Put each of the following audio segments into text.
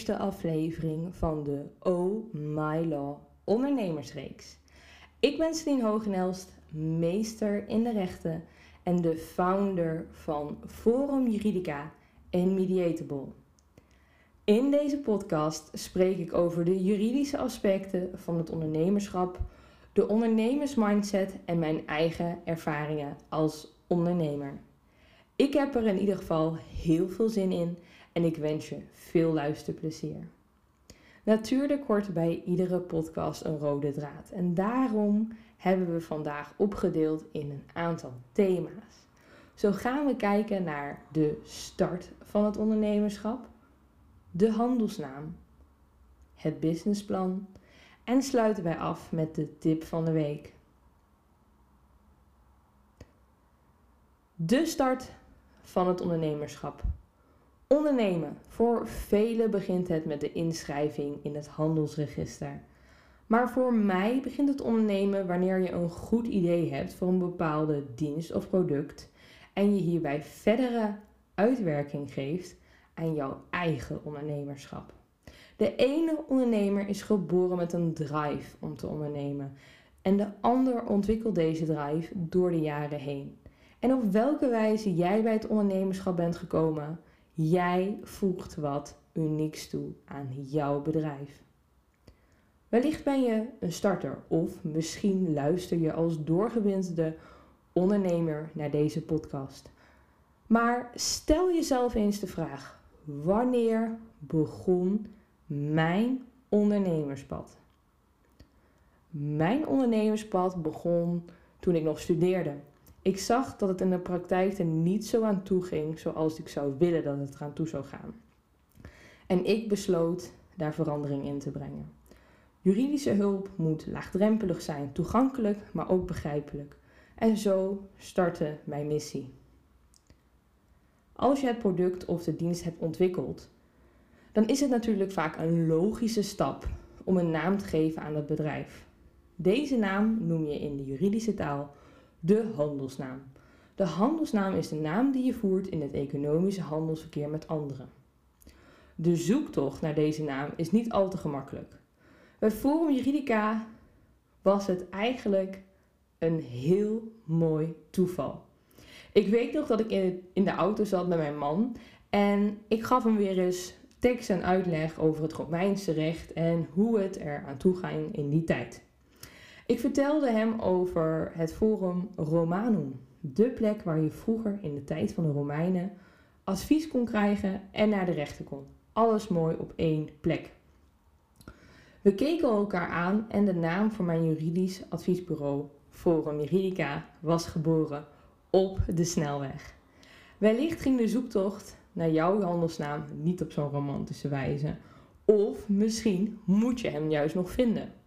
Eerste aflevering van de Oh My Law ondernemersreeks. Ik ben Celine Hogenelst, meester in de rechten en de founder van Forum Juridica en Mediatable. In deze podcast spreek ik over de juridische aspecten van het ondernemerschap, de ondernemersmindset en mijn eigen ervaringen als ondernemer. Ik heb er in ieder geval heel veel zin in en ik wens je veel luisterplezier. Natuurlijk hoort bij iedere podcast een rode draad en daarom hebben we vandaag opgedeeld in een aantal thema's. Zo gaan we kijken naar de start van het ondernemerschap, de handelsnaam, het businessplan en sluiten wij af met de tip van de week. De start van het ondernemerschap. Ondernemen. Voor velen begint het met de inschrijving in het handelsregister. Maar voor mij begint het ondernemen wanneer je een goed idee hebt voor een bepaalde dienst of product en je hierbij verdere uitwerking geeft aan jouw eigen ondernemerschap. De ene ondernemer is geboren met een drive om te ondernemen en de ander ontwikkelt deze drive door de jaren heen. En op welke wijze jij bij het ondernemerschap bent gekomen, jij voegt wat unieks toe aan jouw bedrijf. Wellicht ben je een starter of misschien luister je als doorgewinterde ondernemer naar deze podcast. Maar stel jezelf eens de vraag: wanneer begon mijn ondernemerspad? Mijn ondernemerspad begon toen ik nog studeerde. Ik zag dat het in de praktijk er niet zo aan toe ging zoals ik zou willen dat het eraan toe zou gaan. En ik besloot daar verandering in te brengen. Juridische hulp moet laagdrempelig zijn, toegankelijk, maar ook begrijpelijk. En zo startte mijn missie. Als je het product of de dienst hebt ontwikkeld, dan is het natuurlijk vaak een logische stap om een naam te geven aan het bedrijf. Deze naam noem je in de juridische taal de handelsnaam. De handelsnaam is de naam die je voert in het economische handelsverkeer met anderen. De zoektocht naar deze naam is niet al te gemakkelijk. Bij Forum Juridica was het eigenlijk een heel mooi toeval. Ik weet nog dat ik in de auto zat met mijn man en ik gaf hem weer eens tekst en uitleg over het Romeinse recht en hoe het er aan toe ging in die tijd. Ik vertelde hem over het Forum Romanum, de plek waar je vroeger in de tijd van de Romeinen advies kon krijgen en naar de rechter kon. Alles mooi op één plek. We keken elkaar aan en de naam voor mijn juridisch adviesbureau, Forum Juridica, was geboren op de snelweg. Wellicht ging de zoektocht naar jouw handelsnaam niet op zo'n romantische wijze. Of misschien moet je hem juist nog vinden.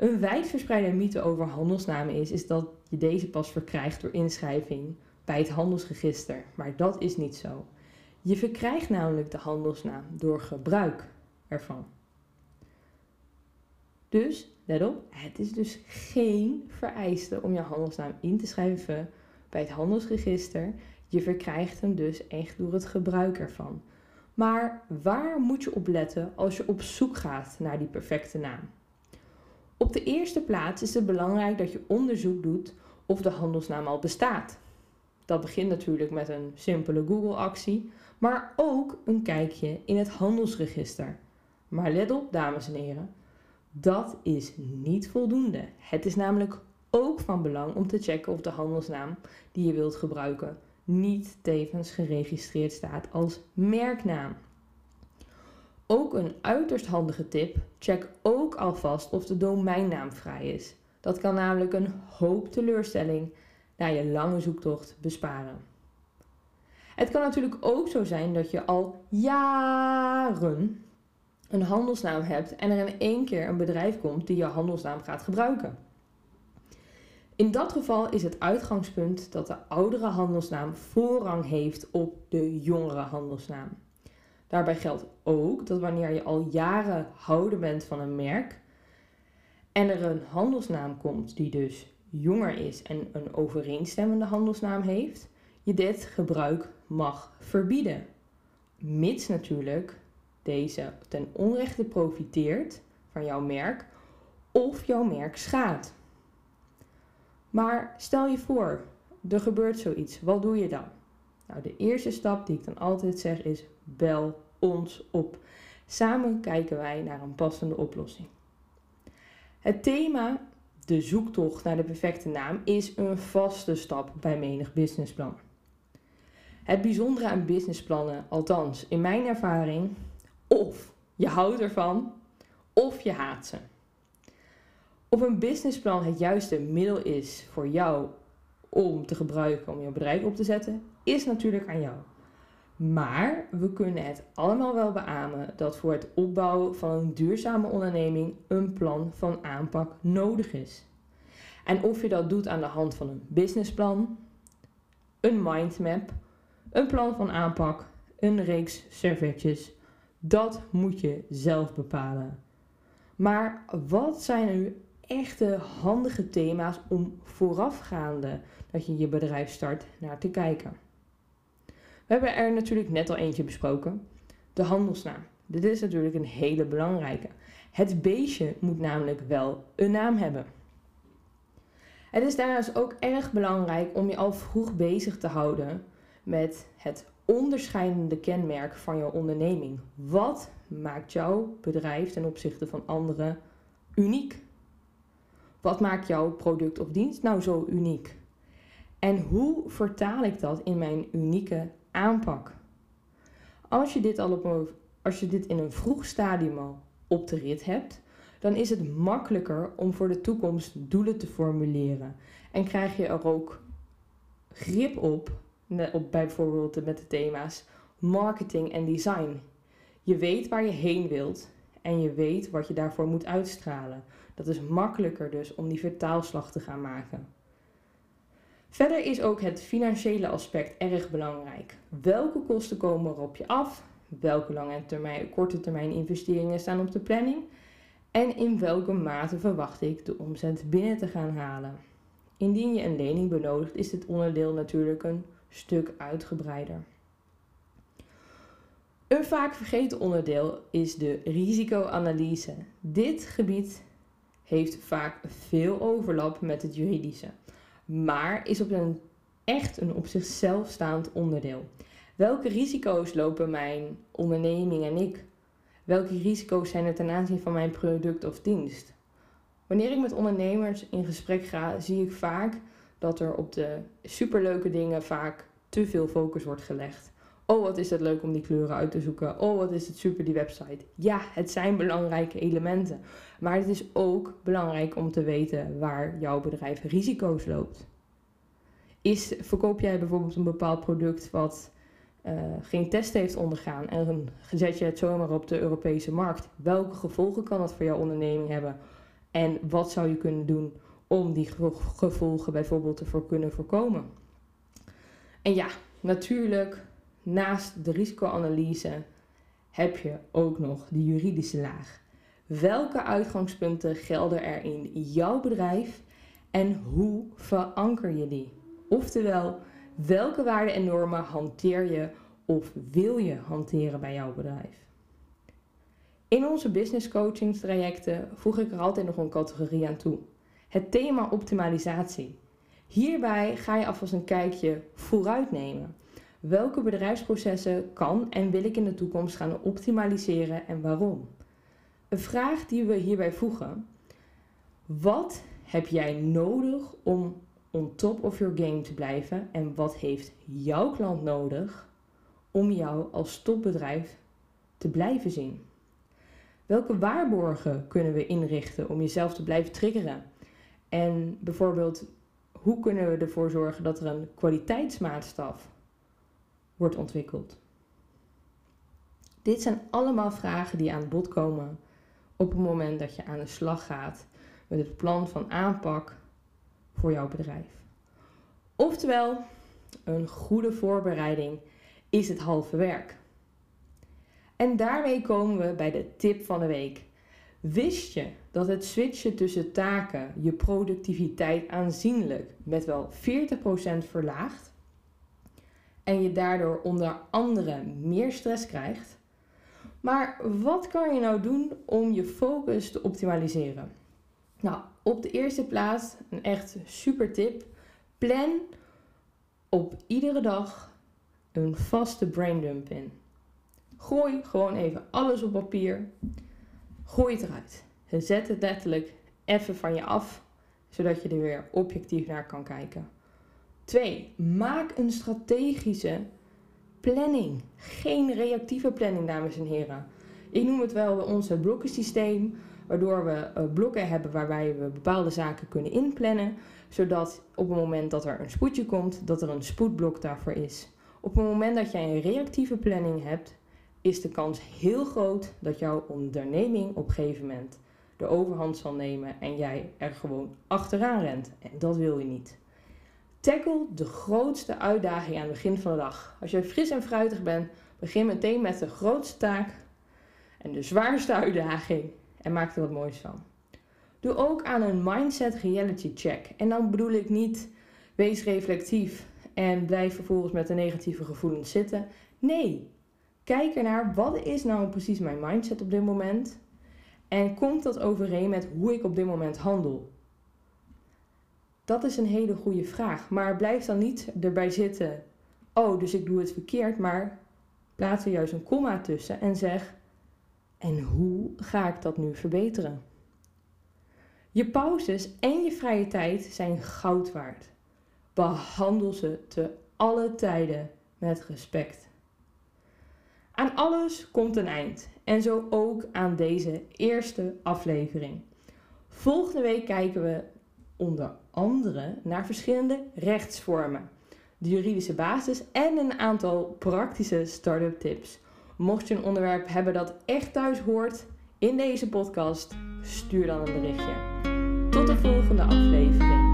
Een wijdverspreide mythe over handelsnamen is, is dat je deze pas verkrijgt door inschrijving bij het handelsregister. Maar dat is niet zo. Je verkrijgt namelijk de handelsnaam door gebruik ervan. Dus, let op, het is dus geen vereiste om je handelsnaam in te schrijven bij het handelsregister. Je verkrijgt hem dus echt door het gebruik ervan. Maar waar moet je op letten als je op zoek gaat naar die perfecte naam? Op de eerste plaats is het belangrijk dat je onderzoek doet of de handelsnaam al bestaat. Dat begint natuurlijk met een simpele Google-actie, maar ook een kijkje in het handelsregister. Maar let op, dames en heren, dat is niet voldoende. Het is namelijk ook van belang om te checken of de handelsnaam die je wilt gebruiken niet tevens geregistreerd staat als merknaam. Ook een uiterst handige tip: check ook alvast of de domeinnaam vrij is. Dat kan namelijk een hoop teleurstelling na je lange zoektocht besparen. Het kan natuurlijk ook zo zijn dat je al jaren een handelsnaam hebt en er in één keer een bedrijf komt die je handelsnaam gaat gebruiken. In dat geval is het uitgangspunt dat de oudere handelsnaam voorrang heeft op de jongere handelsnaam. Daarbij geldt ook dat wanneer je al jaren houder bent van een merk en er een handelsnaam komt die dus jonger is en een overeenstemmende handelsnaam heeft, je dit gebruik mag verbieden. mits natuurlijk deze ten onrechte profiteert van jouw merk of jouw merk schaadt. Maar stel je voor, er gebeurt zoiets, wat doe je dan? Nou, de eerste stap die ik dan altijd zeg is: bel ons op. Samen kijken wij naar een passende oplossing. Het thema, de zoektocht naar de perfecte naam, is een vaste stap bij menig businessplan. Het bijzondere aan businessplannen, althans in mijn ervaring, of je houdt ervan of je haat ze. Of een businessplan het juiste middel is voor jou om te gebruiken om jouw bedrijf op te zetten, is natuurlijk aan jou. Maar we kunnen het allemaal wel beamen dat voor het opbouwen van een duurzame onderneming een plan van aanpak nodig is. En of je dat doet aan de hand van een businessplan, een mindmap, een plan van aanpak, een reeks servetjes, dat moet je zelf bepalen. Maar wat zijn nu echte handige thema's om voorafgaande dat je je bedrijf start naar te kijken? We hebben er natuurlijk net al eentje besproken. De handelsnaam. Dit is natuurlijk een hele belangrijke. Het beestje moet namelijk wel een naam hebben. Het is daarnaast ook erg belangrijk om je al vroeg bezig te houden met het onderscheidende kenmerk van jouw onderneming. Wat maakt jouw bedrijf ten opzichte van anderen uniek? Wat maakt jouw product of dienst nou zo uniek? En hoe vertaal ik dat in mijn unieke aanpak. Als je dit, al op als je dit in een vroeg stadium al op de rit hebt, dan is het makkelijker om voor de toekomst doelen te formuleren. En krijg je er ook grip op, op bijvoorbeeld met de thema's marketing en design. Je weet waar je heen wilt en je weet wat je daarvoor moet uitstralen. Dat is makkelijker dus om die vertaalslag te gaan maken. Verder is ook het financiële aspect erg belangrijk. Welke kosten komen er op je af? Welke lange termijn, korte termijn investeringen staan op de planning? En in welke mate verwacht ik de omzet binnen te gaan halen? Indien je een lening benodigt, is dit onderdeel natuurlijk een stuk uitgebreider. Een vaak vergeten onderdeel is de risicoanalyse. Dit gebied heeft vaak veel overlap met het juridische maar is op een echt een op zichzelf staand onderdeel. Welke risico's lopen mijn onderneming en ik? Welke risico's zijn er ten aanzien van mijn product of dienst? Wanneer ik met ondernemers in gesprek ga, zie ik vaak dat er op de superleuke dingen vaak te veel focus wordt gelegd. Oh, wat is het leuk om die kleuren uit te zoeken. Oh, wat is het super die website. Ja, het zijn belangrijke elementen. Maar het is ook belangrijk om te weten waar jouw bedrijf risico's loopt. Is, verkoop jij bijvoorbeeld een bepaald product wat uh, geen test heeft ondergaan en zet je het zomaar op de Europese markt? Welke gevolgen kan dat voor jouw onderneming hebben? En wat zou je kunnen doen om die gevolgen bijvoorbeeld te kunnen voorkomen? En ja, natuurlijk naast de risicoanalyse heb je ook nog de juridische laag. Welke uitgangspunten gelden er in jouw bedrijf en hoe veranker je die? Oftewel, welke waarden en normen hanteer je of wil je hanteren bij jouw bedrijf? In onze business coaching trajecten voeg ik er altijd nog een categorie aan toe. Het thema optimalisatie. Hierbij ga je alvast een kijkje vooruit nemen. Welke bedrijfsprocessen kan en wil ik in de toekomst gaan optimaliseren en waarom? Een vraag die we hierbij voegen: wat heb jij nodig om on top of your game te blijven en wat heeft jouw klant nodig om jou als topbedrijf te blijven zien? Welke waarborgen kunnen we inrichten om jezelf te blijven triggeren? En bijvoorbeeld, hoe kunnen we ervoor zorgen dat er een kwaliteitsmaatstaf wordt ontwikkeld? Dit zijn allemaal vragen die aan bod komen op het moment dat je aan de slag gaat met het plan van aanpak voor jouw bedrijf. Oftewel, een goede voorbereiding is het halve werk. En daarmee komen we bij de tip van de week. Wist je dat het switchen tussen taken je productiviteit aanzienlijk met wel 40% verlaagt? En je daardoor onder andere meer stress krijgt. Maar wat kan je nou doen om je focus te optimaliseren? Nou, op de eerste plaats een echt super tip. Plan op iedere dag een vaste braindump in. Gooi gewoon even alles op papier. Gooi het eruit. Zet het letterlijk even van je af, zodat je er weer objectief naar kan kijken. 2. Maak een strategische planning. Geen reactieve planning, dames en heren. Ik noem het wel onze blokkensysteem, waardoor we eh, blokken hebben waarbij we bepaalde zaken kunnen inplannen, zodat op het moment dat er een spoedje komt, dat er een spoedblok daarvoor is. Op het moment dat jij een reactieve planning hebt, is de kans heel groot dat jouw onderneming op een gegeven moment de overhand zal nemen en jij er gewoon achteraan rent. En dat wil je niet. Tackle de grootste uitdaging aan het begin van de dag. Als je fris en fruitig bent, begin meteen met de grootste taak en de zwaarste uitdaging en maak er wat moois van. Doe ook aan een mindset reality check. En dan bedoel ik niet wees reflectief en blijf vervolgens met de negatieve gevoelens zitten. Nee, kijk ernaar wat is nou precies mijn mindset op dit moment en komt dat overeen met hoe ik op dit moment handel. Dat is een hele goede vraag. Maar blijf dan niet erbij zitten. Oh, dus ik doe het verkeerd. Maar plaats er juist een komma tussen en zeg: En hoe ga ik dat nu verbeteren? Je pauzes en je vrije tijd zijn goud waard. Behandel ze te alle tijden met respect. Aan alles komt een eind. En zo ook aan deze eerste aflevering. Volgende week kijken we onder andere naar verschillende rechtsvormen, de juridische basis en een aantal praktische start-up tips. Mocht je een onderwerp hebben dat echt thuis hoort in deze podcast, stuur dan een berichtje. Tot de volgende aflevering.